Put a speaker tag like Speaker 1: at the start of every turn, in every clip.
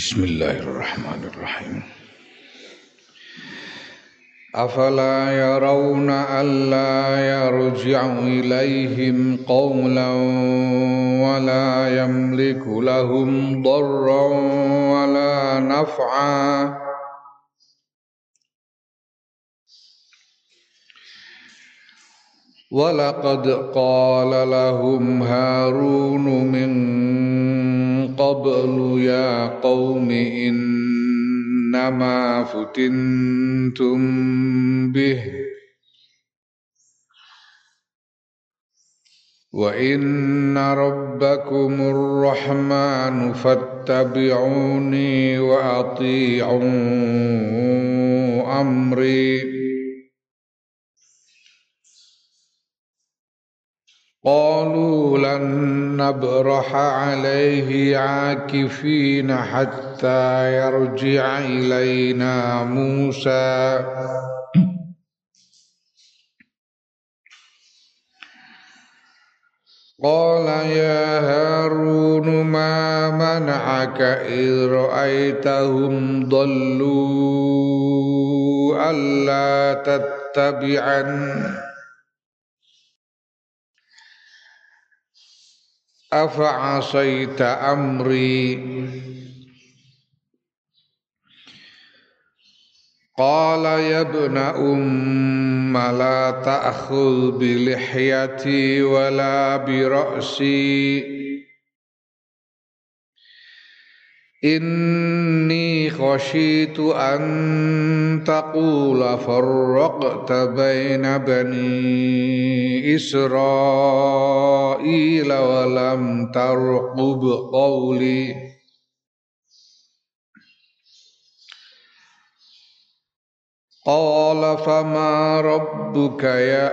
Speaker 1: Bismillahirrahmanirrahim. أفلا يرون ألا يرجع إليهم قولا ولا يملك لهم ضرا ولا نفعا ولقد قال لهم هارون من قبل يا قوم إنما فتنتم به وإن ربكم الرحمن فاتبعوني وأطيعوا أمري قالوا لن نبرح عليه عاكفين حتى يرجع إلينا موسى. قال يا هارون ما منعك إذ رأيتهم ضلوا ألا تتبعن أفعصيت أمري؟ قال يا ابن أم لا تأخذ بلحيتي ولا برأسي. Inni khashitu an taqula farraqta baina bani Israila wa lam tarqub qawli. Qala fama rabbuka ya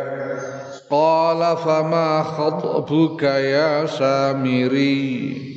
Speaker 1: Qala fama khatbuka ya Samiri.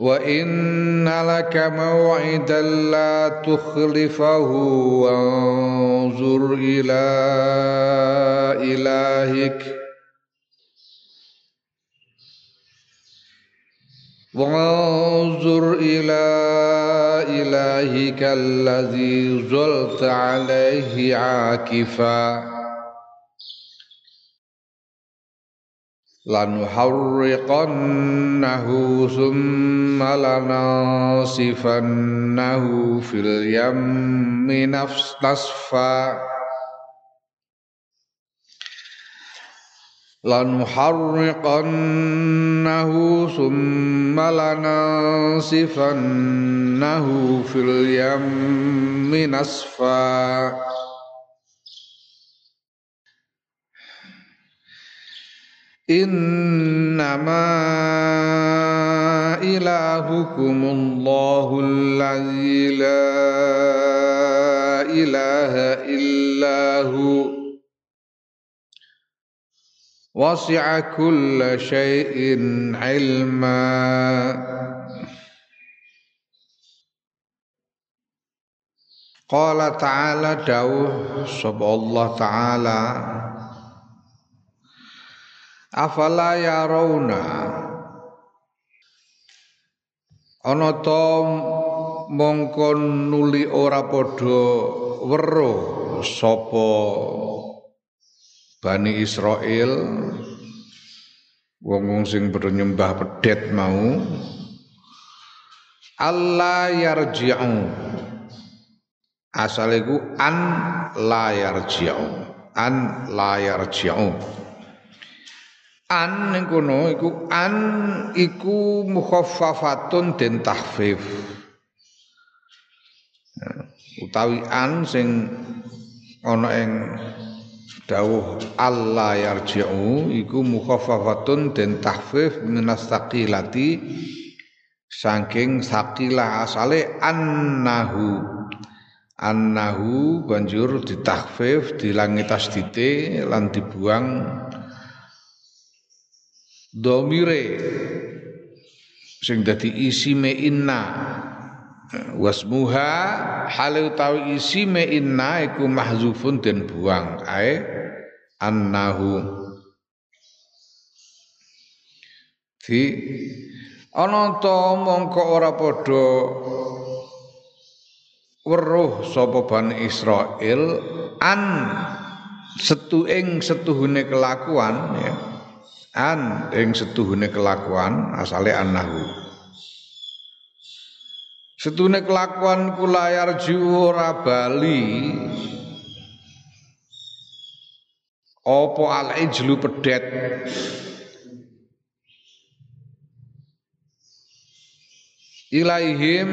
Speaker 1: وإن لك موعدا لا تخلفه وانظر إلى إلهك وانظر إلى إلهك الذي زلت عليه عاكفاً lanuharriqannahu thumma lanasifannahu fil yammi nasfa lanuharriqannahu thumma lanasifannahu fil yammi nasfa Innama ilahukumullahu alladzi la ilaha illahu wasi'a kulla syai'in ilma Qala ta'ala dawuh sapa Allah ta'ala afala yarawna? Ana to mongko nuli ora padha weruh sapa Bani Israel wong sing bernyembah pedet mau. Allah yarji'u. Asal iku an la yarji'u. An la yarji'u an ning kono iku an iku mukhaffafatun den tahfif utawi an sing ana ing dawuh Allah yarji'u iku mukhaffafatun den tahfif minas taqilati saking sakilah asale annahu. Annahu banjur ditahfif dilangi tasdite lan dibuang domire. Sing dadi isime inna. Wasmuha halu tawi isime inna iku mahzufun den buang. Ae annahu. Di ana to mongko ora padha weruh sapa Bani Israil an setu ing setuhune kelakuan ya an ing setuhune kelakuan asale annahu. Setuhune kelakuan kula yarju ora bali. Apa al-ijlu pedet? Ilaihim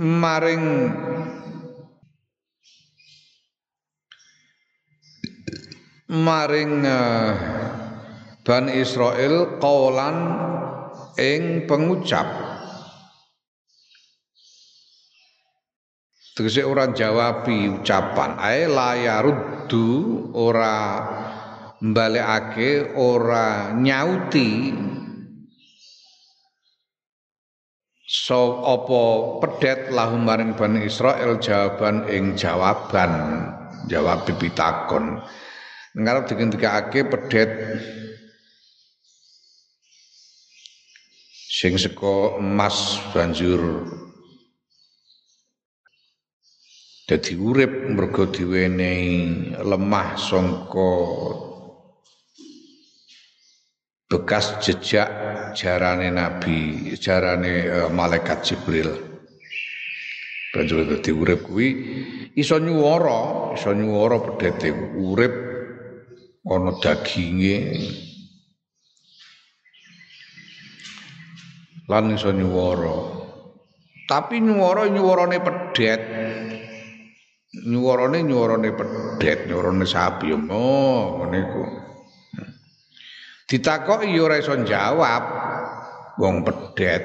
Speaker 1: maring maring uh, Ban Israel kaulan ing pengucap. Tegese ora jawabi ucapan. Ae layaruddu ora mbalekake ora nyauti. So apa pedet lahum maring Bani Israel? Jawaban ing jawaban. Jawab pitakon ngarep digendikake pedet sing saka emas banjur dadi urip mergo diwenehi lemah sangka bekas jejak jarane nabi jarane uh, malaikat jibril. Banjur dadi urip kuwi iso nyuwara iso nyuwara pedhete urip ana daginge lan iso nyuwara. Tapi nyuwara nyuwarane pedhet. Nyuwarane nyuwarane pedhet nyuwarane sapi oh ngene iku. Ditakoki ya ora iso jawab wong pedet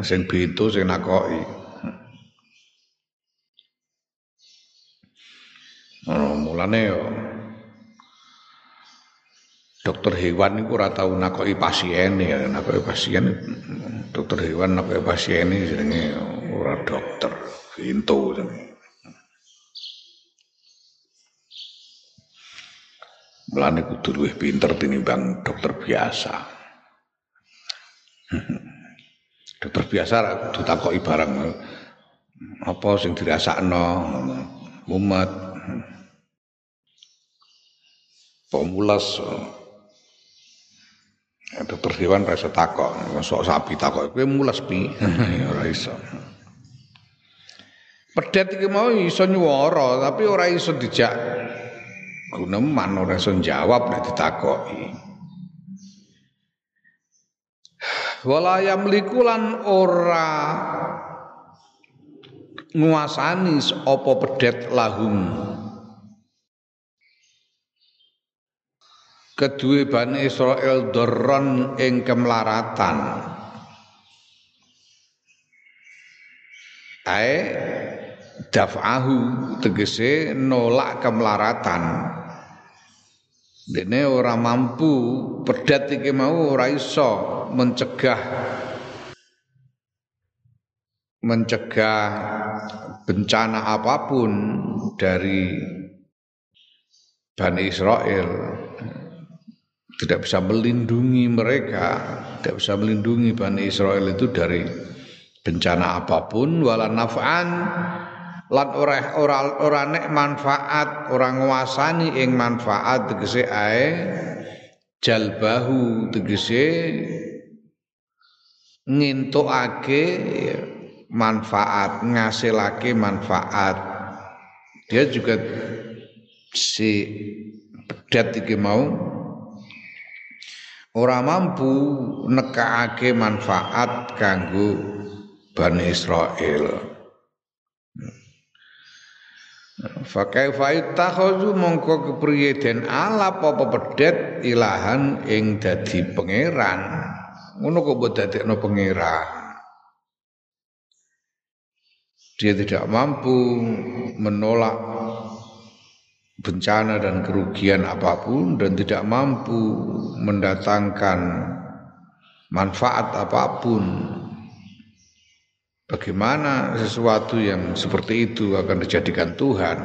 Speaker 1: sing beda sing nakoki. Oh, mulane yo dokter hewan iku ora tau nakoki pasien ya nakoki pasien dokter hewan nakoki pasien jenenge ora dokter pintu jenenge Mulane kudu luwih pinter tinimbang dokter biasa. dokter biasa kudu takoki barang apa sing dirasakno mumet. Pemulas dokter hewan ora iso takok, sok sapi takok kowe mulas pi. Ora iso. Pedet iki mau iso nyuwara tapi ora iso dijak guneman ora iso jawab nek ditakoki. Wala yamliku lan ora nguasani apa pedet lahum kedue Bani Israel doron ing kemlaratan ae daf'ahu tegese nolak kemlaratan Dene ora mampu pedat iki mau ora iso mencegah mencegah bencana apa pun dari Bani Israel tidak bisa melindungi mereka. Tidak bisa melindungi Bani Israel itu dari bencana apa pun. Wala naf'an. Lan ora ora ora nek manfaat ora nguasani ing manfaat tegese ae. Jalbahu tegese ngintukake manfaat ngasilake manfaat. Dia juga si pedat iki mau ora mampu nekake manfaat kanggo Bani Israel Fa kaifa ittakhadhu mongko kepriye den ala apa pedet ilahan ing dadi pangeran. Ngono kok mbok dadekno pangeran. Dia tidak mampu menolak bencana dan kerugian apa pun dan tidak mampu mendatangkan manfaat apa pun. Bagaimana sesuatu yang seperti itu akan dijadikan Tuhan?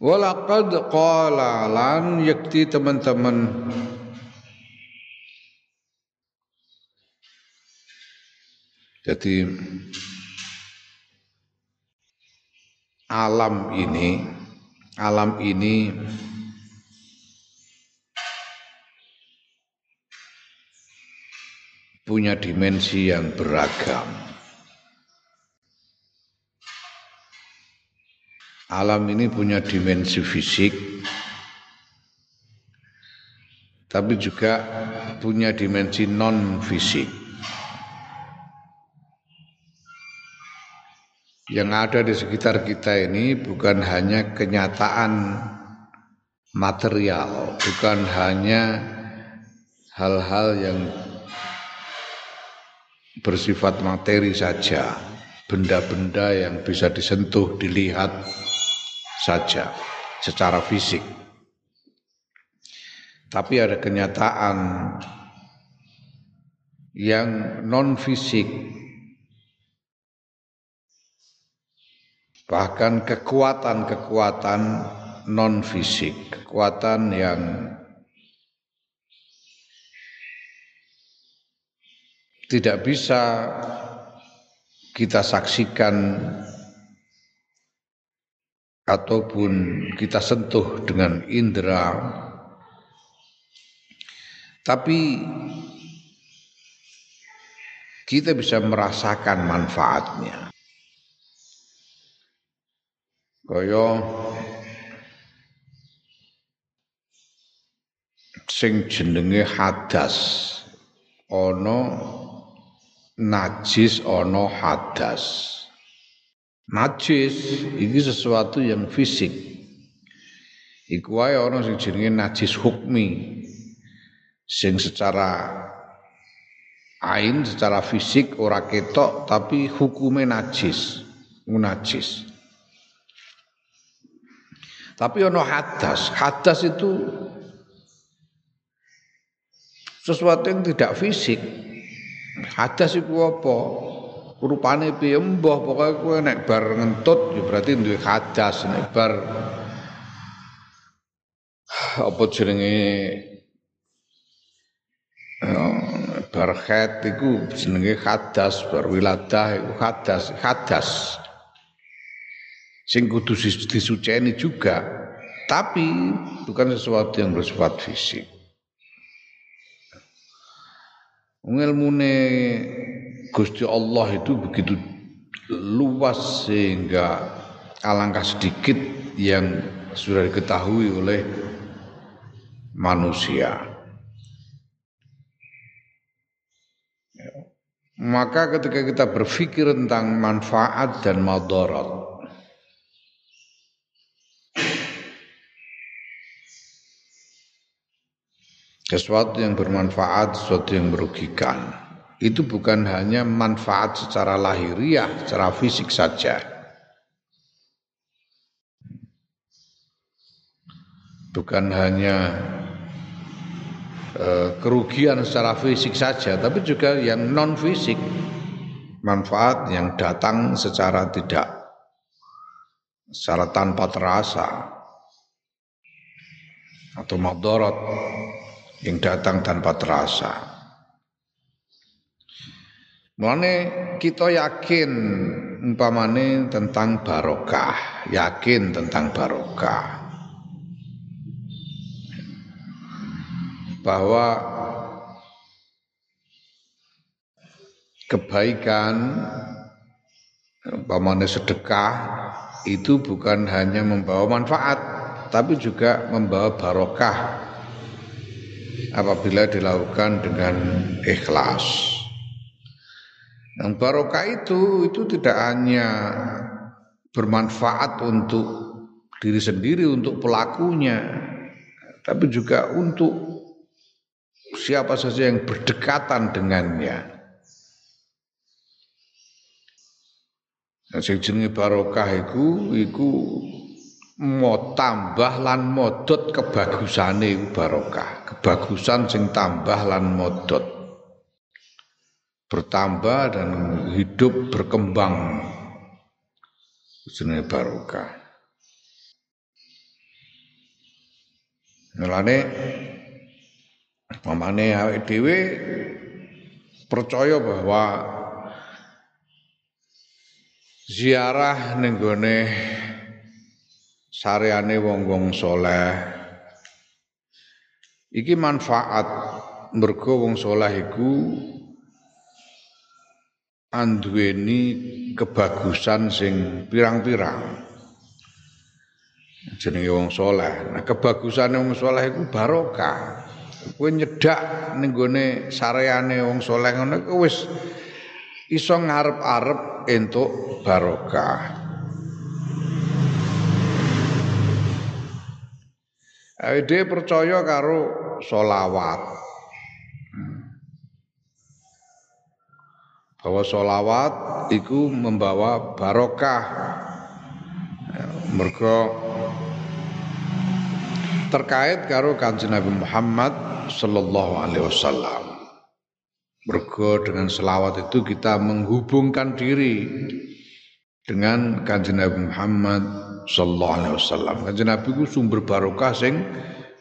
Speaker 1: Walaqad qala lan yakti teman-teman Jadi alam ini alam ini punya dimensi yang beragam. Alam ini punya dimensi fisik, tapi juga punya dimensi non Yang ada di sekitar kita ini bukan hanya kenyataan material, bukan hanya hal-hal yang bersifat materi saja, benda-benda yang bisa disentuh, dilihat saja secara fisik. Tapi ada kenyataan yang non fisik bahkan kekuatan-kekuatan non fisik, kekuatan yang tidak bisa kita saksikan ataupun kita sentuh dengan indera. Tapi kita bisa merasakan manfaatnya kaya sing jenenge hadas ana najis ono hadas. Najis ini sesuatu yang fisik. Iku wae ana sing jenenge najis hukmi. Sing secara ain secara fisik ora ketok tapi hukume najis, najis. Tapi ono hadas. Hadas itu sesuatu yang tidak fisik Hadas iku apa? Rupane piye mbah pokoke kowe nek bar ngentut ya berarti duwe hadas nek bar apa jenenge ya, bar khat iku jenenge hadas bar wiladah iku hadas hadas sing kudu disuceni juga. Tapi bukan sesuatu yang bersifat fisik. Ilmune Gusti Allah itu begitu luas sehingga alangkah sedikit yang sudah diketahui oleh manusia. Maka ketika kita berpikir tentang manfaat dan madarat sesuatu yang bermanfaat, sesuatu yang merugikan. Itu bukan hanya manfaat secara lahiriah, secara fisik saja. Bukan hanya e, kerugian secara fisik saja, tapi juga yang non fisik, manfaat yang datang secara tidak secara tanpa terasa atau madarat yang datang tanpa terasa. Mulane kita yakin umpamane tentang barokah, yakin tentang barokah. Bahwa kebaikan umpamane sedekah itu bukan hanya membawa manfaat tapi juga membawa barokah apabila dilakukan dengan ikhlas. Yang barokah itu itu tidak hanya bermanfaat untuk diri sendiri untuk pelakunya tapi juga untuk siapa saja yang berdekatan dengannya. Nah, sing jenenge barokah iku iku mau tambah lan modot kebagusane iku barokah. Kebagusan sing tambah lan modot. Bertambah dan hidup berkembang. Jenenge barokah. Mulane mamane awake dhewe percaya bahwa ziarah ning gone sareane wong-wong saleh iki manfaat mergo wong saleh iku anduweni kebagusan sing pirang-pirang. Jenenge wong saleh. Nah, kebagusane wong saleh iku barokah. Kowe nyedak ning gone sareane wong saleh ngono wis iso ngarep-arep entuk barokah. Awake percaya karo solawat. bahwa solawat itu membawa barokah mergo terkait karo kanjeng Nabi Muhammad sallallahu alaihi wasallam mergo dengan selawat itu kita menghubungkan diri dengan kanjeng Nabi Muhammad sallallahu alaihi wasallam. Kanjeng Nabi itu sumber barokah sing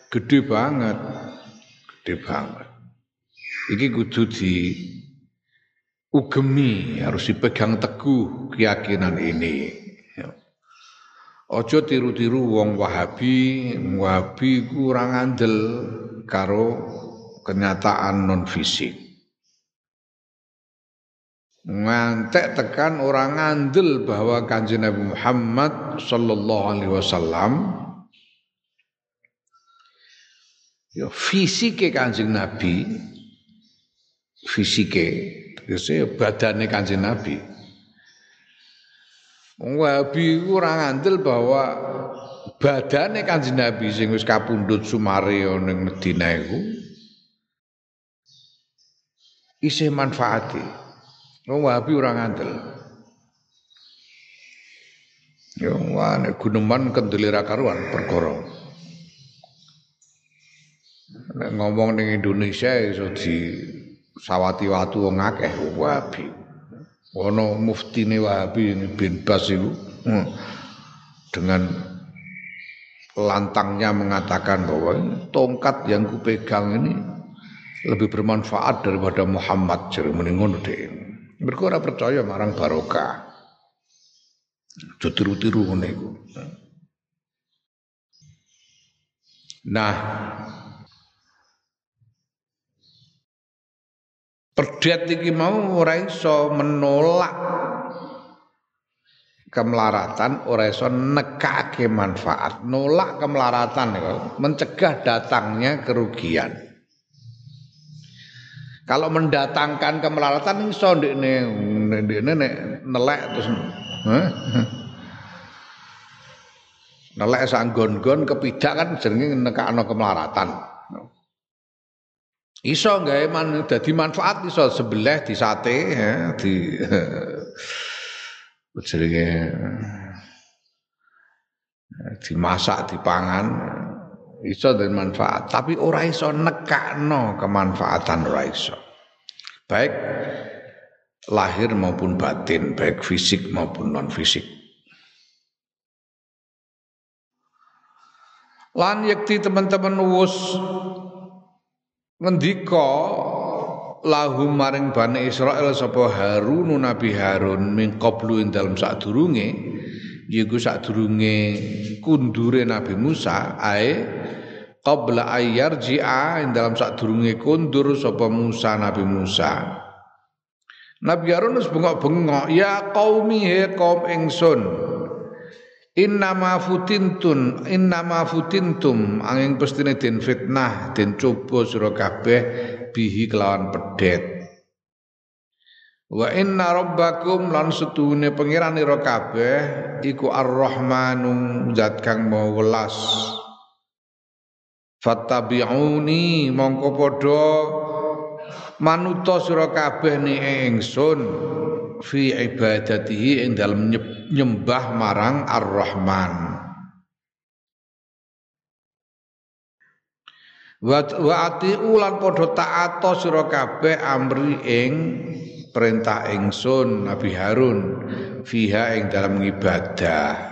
Speaker 1: gede banget. Gede banget. Iki kudu di ugemi harus dipegang teguh keyakinan ini. Ojo tiru-tiru wong wahabi wahabi kurang andel karo kenyataan non fisik ngantek tekan orang andel bahwa kanjeng Nabi Muhammad sallallahu alaihi wasallam ya fisike kanjeng Nabi fisike Biasanya badannya kanjeng Nabi. Wahabi ora ngandel bahwa badannya kanjeng Nabi sing wis kapundhut sumare ning Madinah iku isih. Wong Wahabi ora ngandel. Ya wane guneman kendelira karuan perkara. Nek ngomong ning Indonesia iso di sawati watu wong akeh wabi ono muftine wabi bin Bas itu hmm, dengan lantangnya mengatakan bahwa tongkat yang kupegang ini lebih bermanfaat daripada Muhammad jadi meninggal deh mereka ora percaya marang barokah tiru-tiru ngene Nah, Perdet iki mau ora iso menolak kemelaratan, ora iso nekake manfaat. Nolak kemelaratan mencegah datangnya kerugian. Kalau mendatangkan kemelaratan iso ndekne ndekne nek nelek terus nelek sanggon-gon kepidak kan jenenge nekakno kemelaratan. Iso gawe man dadi manfaat iso sebelah di sate ya, di jenenge dimasak dipangan iso dan manfaat. Tapi ora iso nekakno kemanfaatan ora iso. Baik lahir maupun batin baik fisik maupun non fisik lan yakti teman-teman wus ngendika lahum maring Bani Israel sapa Harun Nabi Harun min qablu ing dalem sadurunge yiku sadurunge kundure Nabi Musa ae qabla ayyarji'a ing dalam sadurunge kundur sapa Musa Nabi Musa. Nabi Harun bengok-bengok ya qaumi he kaum ingsun Innama futintun innama futintum angin pestine den fitnah den coba sira kabeh bihi kelawan pedet Wa inna rabbakum lan setune pangeran ira kabeh iku Ar-Rahmanu zat kang welas. Fattabi'uni mongko padha manuta sira kabeh ni ingsun fi ibadatihi ing dalem nyembah marang Ar-Rahman. Wa ati ulan padha taat sira kabeh amri ing perintah ingsun Nabi Harun fiha ing dalam ibadah.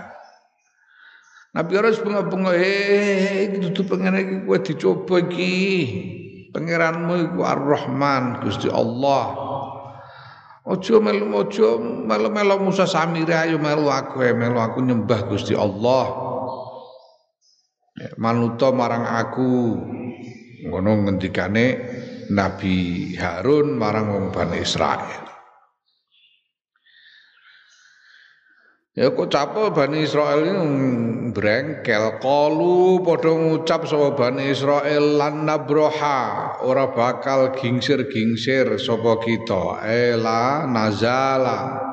Speaker 1: Nabi harus bengok-bengok eh itu pengen iki kowe dicoba iki. Pangeranmu iku Ar-Rahman Gusti Allah. Ojo melu ojo melu-melu Musa Samiri ayo melu aku eh melu aku nyembah Gusti Allah. Manuto marang aku. Ngono ngendikane Nabi Harun marang wong Bani Israel. Ya kok capo Bani Israel ini brengkel. Kalu padha ngucap sapa Bani Israel lan nabroha ora bakal gingsir-gingsir sapa kita. Ela nazala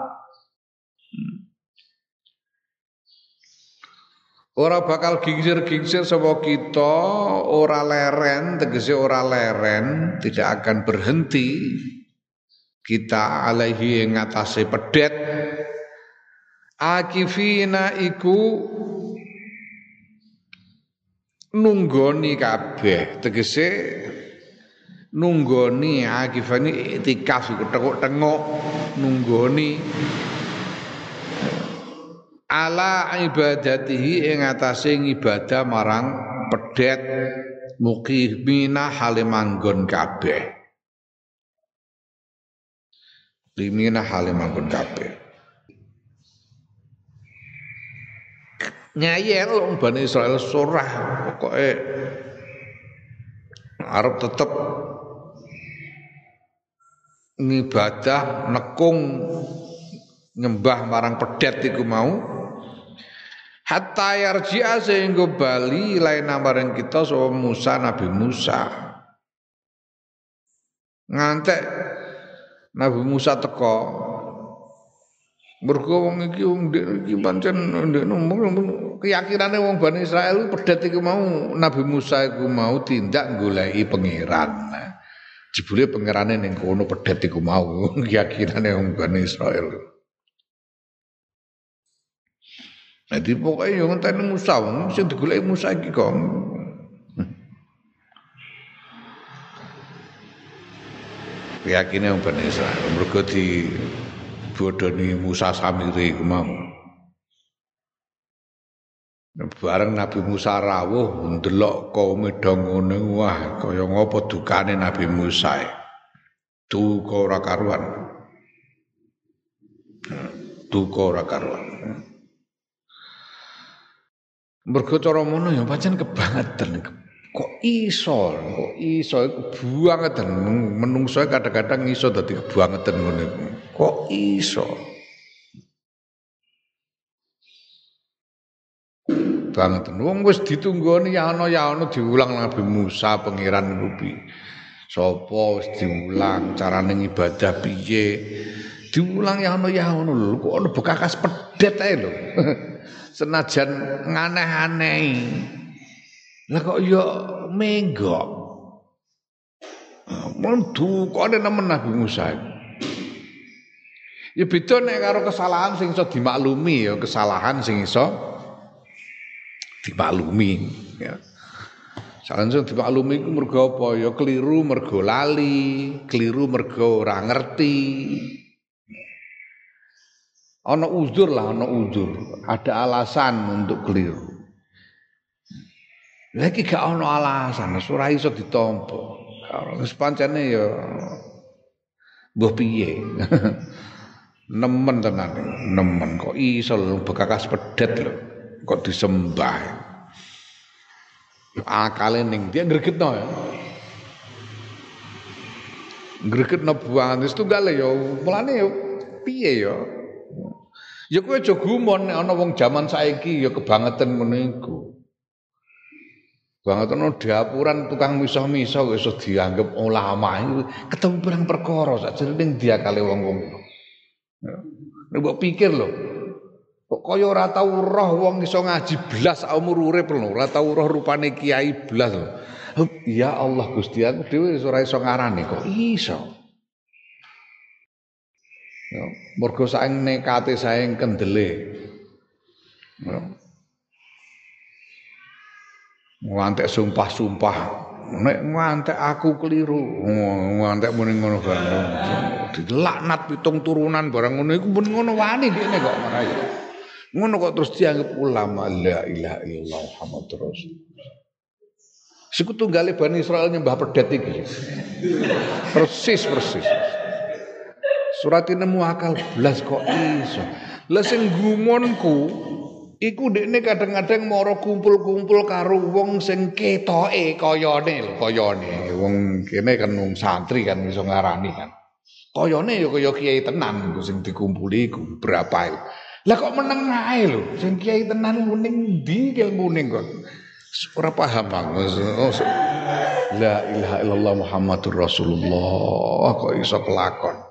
Speaker 1: Ora bakal gingsir-gingsir sapa kita, ora leren, tegese ora leren, tidak akan berhenti. Kita alaihi ing atase pedet. Akifina iku nunggoni kabeh. Tegese nunggoni akifani itikaf iku tengok nunggoni ala ibadatihi ing atase ibadah marang pedet muqimina hale manggon kabeh. Limina hale manggon kabeh. Nyayel wong Bani Israel surah pokoke arep tetep ngibadah nekung nyembah marang pedet iku mau hatta yarji'a sehingga bali lain namaring kita so Musa Nabi Musa. Ngantek Nabi Musa teko mergo wong iki wong iki pancen keyakinane wong Bani Israel pedet iku mau Nabi Musa iku mau tindak goleki pangeran. Jebule pangerane ning kono pedet iku mau keyakinane wong Bani Israel Jadi pokoknya yang ngenteni Musa, sing digoleki Musa iki kok. Yakine wong Ben Israil mergo di bodoni Musa Samiri iku mau. Bareng Nabi Musa rawuh ndelok kaum do ngene wah kaya ngopo dukane Nabi Musa. Duka ora karuan. Duka ora karuan. Mergo cara ngono ya pancen kebangetan. Kok iso, kok iso kebangetan menungso kadang-kadang iso dadi kebangetan iku. Kok iso? banget. Wong wis ditunggoni ya ana ya ana diulang Nabi Musa pangeran rupi. Sopo wis diulang carane ibadah piye. Diulang ya ana ya ana lho kok ana bekakas pedet ae lho. senajan nganeh-aneh. Lah kok yo menggok. Mun dukane nemen Nabi Musa. Ya beda nek karo kesalahan sing iso dimaklumi ya, kesalahan sing iso dimaklumi ya. Salah sing dimaklumi iku mergo apa? Ya keliru mergo lali, keliru mergo ora ngerti. Ana uzur lah, ana uzur. Ada alasan untuk keliru. Lagi gak ana alasan, ora iso ditampa. Wis pancene ya mbuh piye. nemen tenan, nemen kok iso bekakas pedet lho. Kok disembah. Akale ning dia gregetno ya. Gregetno buangan wis tunggale ya, mulane ya piye ya. Ya kowe aja gumon nek ana wong jaman saiki ya kebangetan ngono iku. Banget ono diapuran tukang miso-miso wis dianggap ulama itu ketemu perang perkara sakjane dia kali wong-wong. Nek mbok pikir lho. Kok kaya ora tau roh wong iso ngaji blas umur urip lho, ora tau roh rupane kiai blas lho. Ya Allah Gusti aku dhewe ora iso ngarani kok iso. Ya, mergo saeng nekate saeng kendele. Ya. Ngantek sumpah-sumpah. Nek ngantek aku keliru, ngantek muni ngono bareng. Dilaknat pitung turunan barang ngono iku mun ngono wani dene kok marai. Ngono kok terus dianggap ulama la ilaha illallah Muhammadur Rasulullah. Sekutu tunggale Bani Israel nyembah pedet iki. Persis persis. Surat nemu akal belas kok iso. Lah sing gumonku iku dekne kadang-kadang moro kumpul-kumpul karo wong sing ketoke kayane kayane. Wong kene kan wong santri kan iso ngarani kan. Kayane ya kaya kiai tenan iku sing dikumpuli iku berapa itu. Lah kok meneng ae lho, sing kiai tenan ning ndi ilmune kok. Ora paham bang. Oh, La ilaha illallah Muhammadur Rasulullah kok iso kelakon.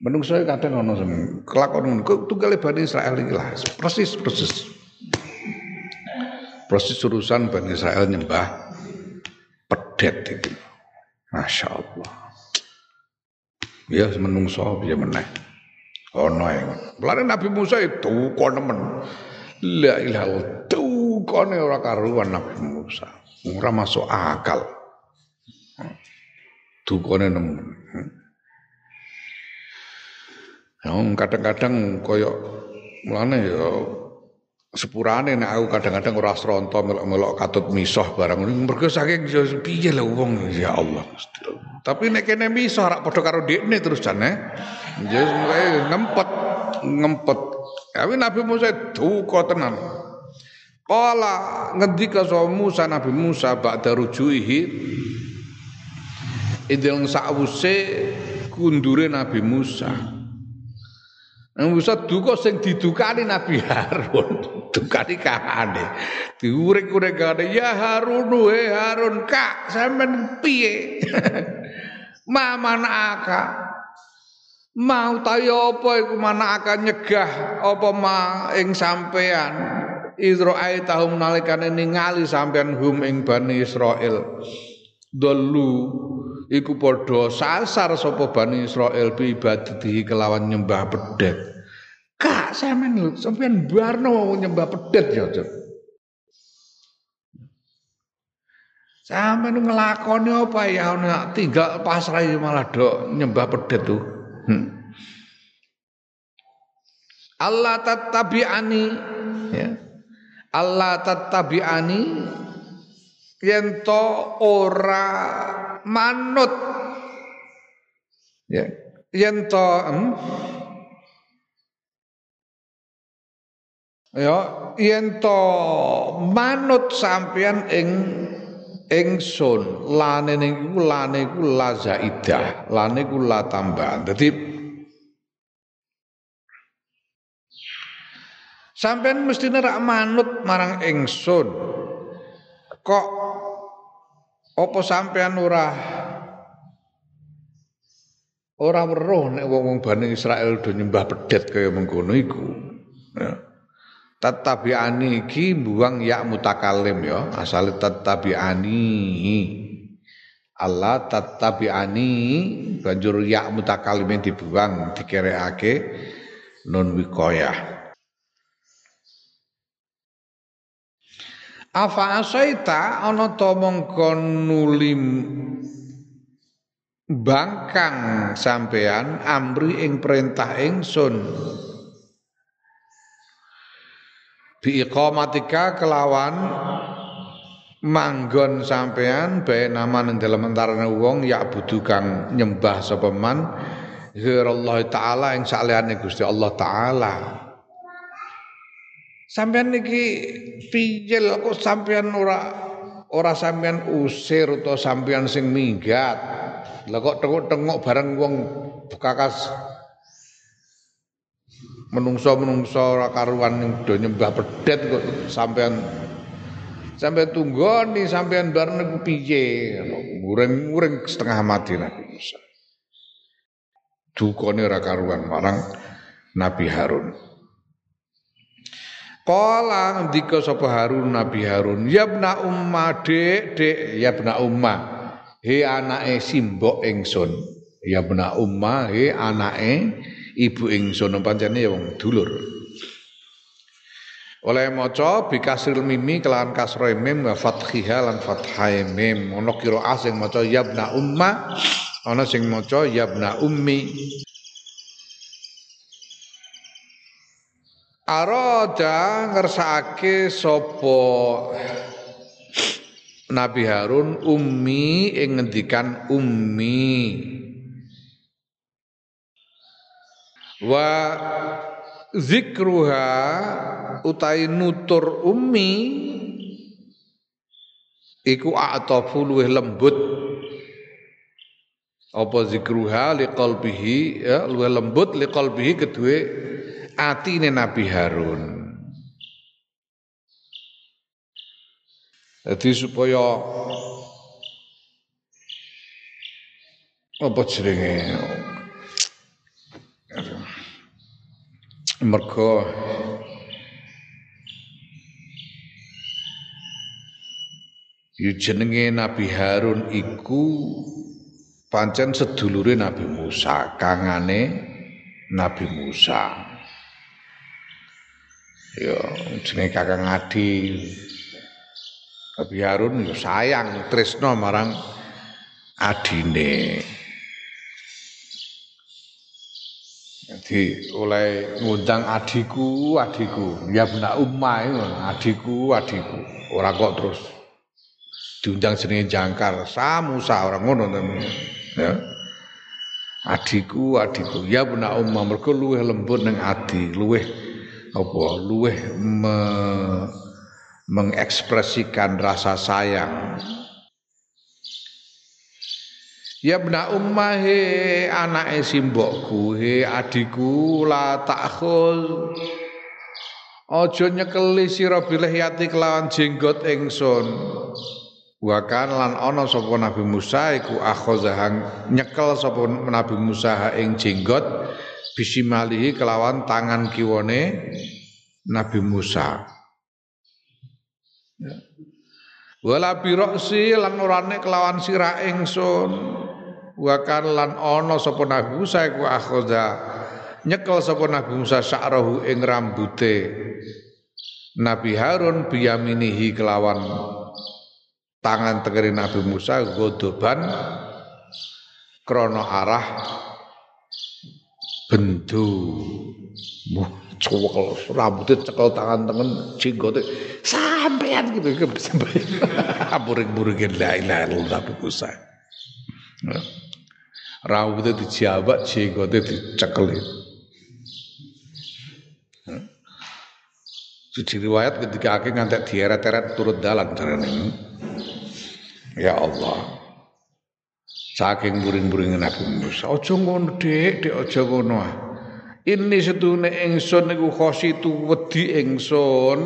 Speaker 1: Menungso kadang ono sing kelakon ngono. Kok tunggale Bani Israel iki lah. Persis persis. Persis urusan Bani Israel nyembah pedet itu. Masya Allah. Ya menungso biar meneh. Ono yang. Mulane Nabi Musa itu kok nemen. La ilaha illallah. Kone ora karuan Nabi Musa. Ora masuk akal. Dukone nemen. Kadang-kadang koyo mulane ya sepurane nek aku kadang-kadang ora sronto melok-melok katut misoh barang mergo saking ya piye lho wong ya Allah Tapi nek kene misoh rak padha karo dekne terus jane. Ya ngempet ngempet. Tapi Nabi Musa duka tenan. Kala ngendika sapa Musa Nabi Musa ba'da rujuihi idil sakwuse kundure Nabi Musa. Musa duka sing didukani Nabi Harun. Dukani kakane. Diurek-urek kakane, "Ya Harun, he Harun, Kak, sampean piye?" Maman aka. Mau tayo apa iku mana akan nyegah apa ma ing sampean Israel tahun nalikane ningali sampean hum ing Bani Israel. Dulu iku padha sasar sapa Bani Israel bi ibadati kelawan nyembah pedet. Kak sampean lho, sampean barno nyembah pedet ya, Cuk. Sampean ngelakoni apa ya ana tinggal pasrah malah dok nyembah pedet tuh. Hmm. Allah tatabi'ani ya. Allah tatabi'ani yen to ora manut. Ya yen to hmm, ya yen to manut sampean ing ingsun. Lane niku lane iku la zaidah lane iku la tambahan. Dadi sampean mesti rak manut marang ingsun kok apa sampean ora ora weruh nek wong-wong Bani Israel do nyembah pedet kaya mengkono iku. Ya. Tatabiani iki buang ya mutakalim ya, asale tatabiani. Allah tatabiani banjur ya mutakalim dibuang dikerekake nun wikoyah. Afa asaita ana ta mongko nulim bangkang sampean amri ing perintah ingsun. Bi iqamatika kelawan manggon sampean bae nama ning dalem antarane wong ya budu kang nyembah sapa man. Allah taala ing saliyane Gusti Allah taala Sampean niki pijel kok sampean ora ora sampean usir atau sampean sing minggat. Lah kok tengok-tengok bareng wong bekakas menungso-menungso ora karuan ning do nyembah pedet kok sampean sampai tunggoni sampean bareng piye muring-muring setengah mati Nabi Musa dukone ora karuan marang Nabi Harun Kala ngendika sapa Harun Nabi Harun, "Yabna umma dek dek yabna umma." He anake simbok ingsun. Yabna umma he anake ibu ingsun pancene ya wong dulur. Oleh maca bikasril mimi kelawan kasra mim wa fathiha lan fathai mim. Ana qiraah sing maca umma, ana sing maca yabna ummi. Arada ngersakake sapa Nabi Harun ummi ing ngendikan ummi. Wa zikruha utai nutur ummi iku a'tafu luwih lembut. Apa zikruha liqalbihi ya luwih lembut liqalbihi kedue atine Nabi Harun. Jadi supaya apa jenenge mergo jenenge Nabi Harun iku pancen sedulure Nabi Musa, kangane Nabi Musa. Ya jenenge Kakang Adi. Nabi Harun ya sayang tresno marang adine. Jadi oleh ngundang adiku adiku. Ya benak umma adiku adiku. Ora kok terus diundang jenenge jangkar. Samusa orang ngono ya. Adiku adiku. Ya benak umma mergo luweh lembut ning adi luweh apa luweh me, mengekspresikan rasa sayang. Ya bena ummah he anake simbokku he adiku la takhul. Aja nyekeli sira bilih yati kelawan jenggot ingsun Wakan lan ana sapa Nabi Musa iku akhazah nyekel sapa Nabi Musa ing jenggot bisimalihi kelawan tangan kiwane Nabi Musa. Ya. Wala biroksi lan orane kelawan sirah ingsun. Wakan lan ana sapa Nabi Musa iku akhoda nyekel sapa Nabi Musa sa'rahu ing rambute. Nabi Harun biyaminihi kelawan tangan tengeri Nabi Musa godoban krono arah bendu. Cekel rambutnya cekel tangan tangan jenggote. Sampean gitu buring-buringin la ilaha illallah Musa rambutnya dijabak jenggote dicekel Suci riwayat ketika akhir ngantek dieret-eret turut dalan carane. Ya Allah. Saking buring-buring Nabi Musa. Aja ngono, Dik, Dik aja ngono. Ah. Ini setune ingsun niku khositu wedi ingsun.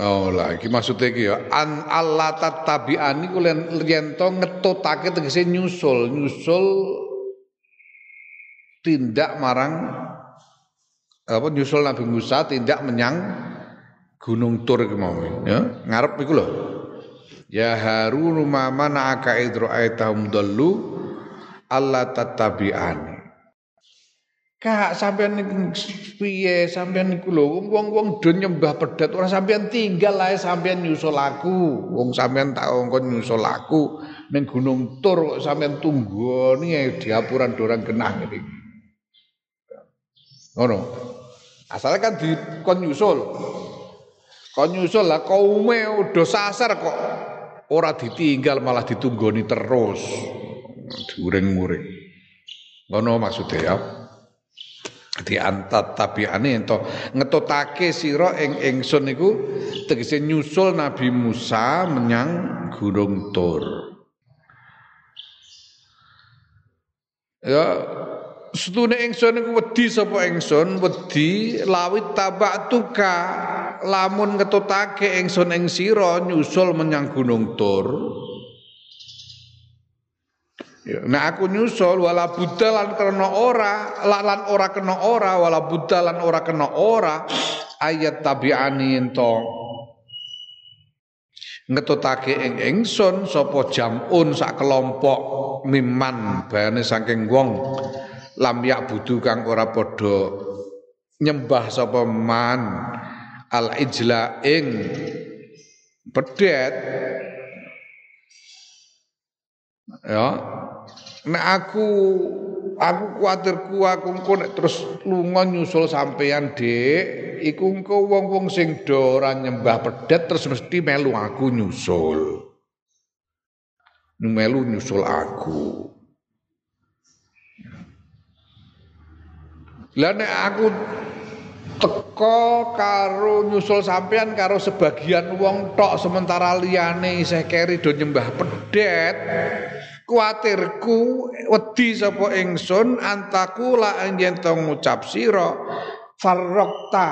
Speaker 1: Oh lah iki maksudnya iki ya an Allah tatabian niku yen to ngetutake tegese nyusul, nyusul tindak marang apa nyusul Nabi Musa tindak menyang Gunung Tur iki mau ya ngarep iku lho Ya Harun ma mana'aka idru aitahum dallu Allah tatabi'ani. Kak sampean piye sampean niku lho wong-wong do nyembah pedet ora sampean tinggal ae sampean nyusul aku. Wong sampean tak ngkon nyusul aku ning Gunung Tur kok sampean tunggoni diapuran dorang genah ngene iki. Ngono. Asal kan dikon nyusul. Kon nyusul lah kaume udah sasar kok. Ora ditinggal malah ditunggoni terus. Diuring-uring ngono maksudnya ya. Di antat tabiane ento. Ngetotake sira ing ingsun niku tegese nyusul Nabi Musa menyang Gunung Tur. Ya Setune ingsun iku wedi sapa ingsun, wedi lawit tabatuka lamun ngetutake ingsun ing sira nyusul menyang Gunung Tur. Nah aku nyusul wala buddha lan kena ora, lan ora kena ora wala buddha lan ora kena ora ayat tabi'ani ento ngetutake ing ingsun sapa jamun sak kelompok miman bayane saking wong lam yak budu kang ora padha nyembah sapa man al ijla ing pedet. Ya. Nek aku aku kuatirku aku engko nek terus lunga nyusul sampean Dik iku engko wong-wong sing do ora nyembah pedet terus mesti melu aku nyusul. Melu nyusul aku. Lah aku teko karo nyusul sampean karo sebagian wong tok sementara liyane isih keri do nyembah pedet kuatirku wedi sapa ingsun antaku la yen ngucap sira farrokta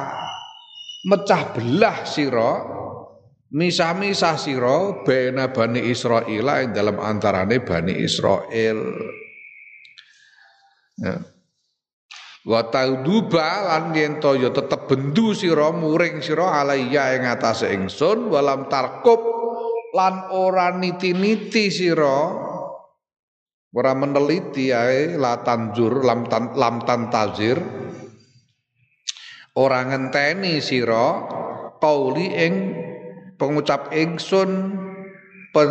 Speaker 1: mecah belah sira misah-misah sira bena bani Israil ing dalam antarane bani Israel ya wa tauduba lan yen to ya tetep bendu sira muring sira alaiya ing atase ingsun walam tarkub lan ora niti-niti sira ora meneliti ae la tanjur lam tan lam tantazir ora ngenteni sira qauli ing pengucap ingsun pen,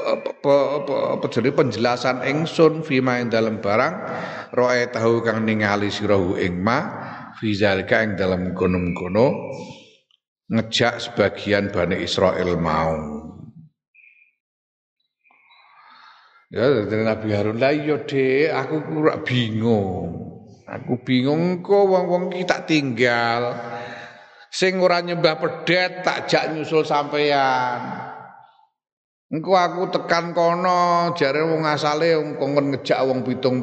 Speaker 1: apa jadi penjelasan ingsun fima ing dalam barang roe tahu kang ningali sirahu ing ma fi zalika ing dalam kono-kono ngejak sebagian Bani Israel mau. Ya dari Nabi Harun lah iya dek aku kurang bingung. Aku bingung kok wong-wong kita tinggal. Sing ora nyembah pedet tak jak nyusul sampean Engko aku tekan kono jare wong asale kongkon ngejak wong 70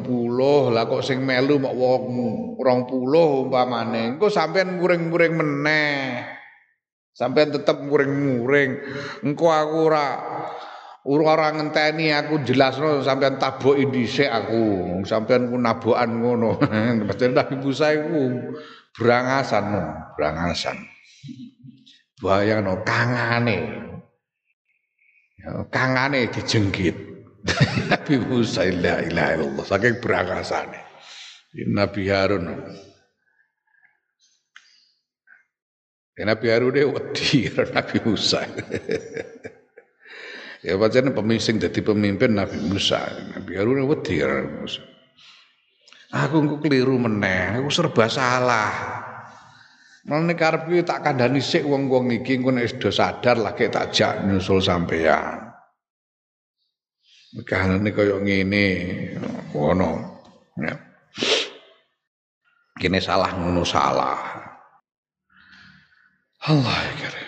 Speaker 1: lah kok sing melu mok wong 20 umpamane. Engko sampean muring-muring meneh. Sampean tetep muring-muring engko aku ora ora ngenteni aku jelasno sampean taboki dhisik aku. Sampean ku nabokan ngono. Pasti Nabi Musa iku brangasan brangasan bayangno kangane kangane dijengkit. Nabi Musa la ilaha illallah saking berakasane. Nabi Harun. Ya, Nabi Harun dia wedi Nabi Musa. ya pancen pemimpin jadi pemimpin Nabi Musa. Nabi Harun wedi Nabi Musa. Aku keliru meneh, aku serba salah. Mulane karepku tak kandhani sik wong-wong iki engko nek wis sadar lagi tak jak nyusul sampean. Kahanane kaya ngene ngono. Ya. Kene salah ngono salah. Allah ya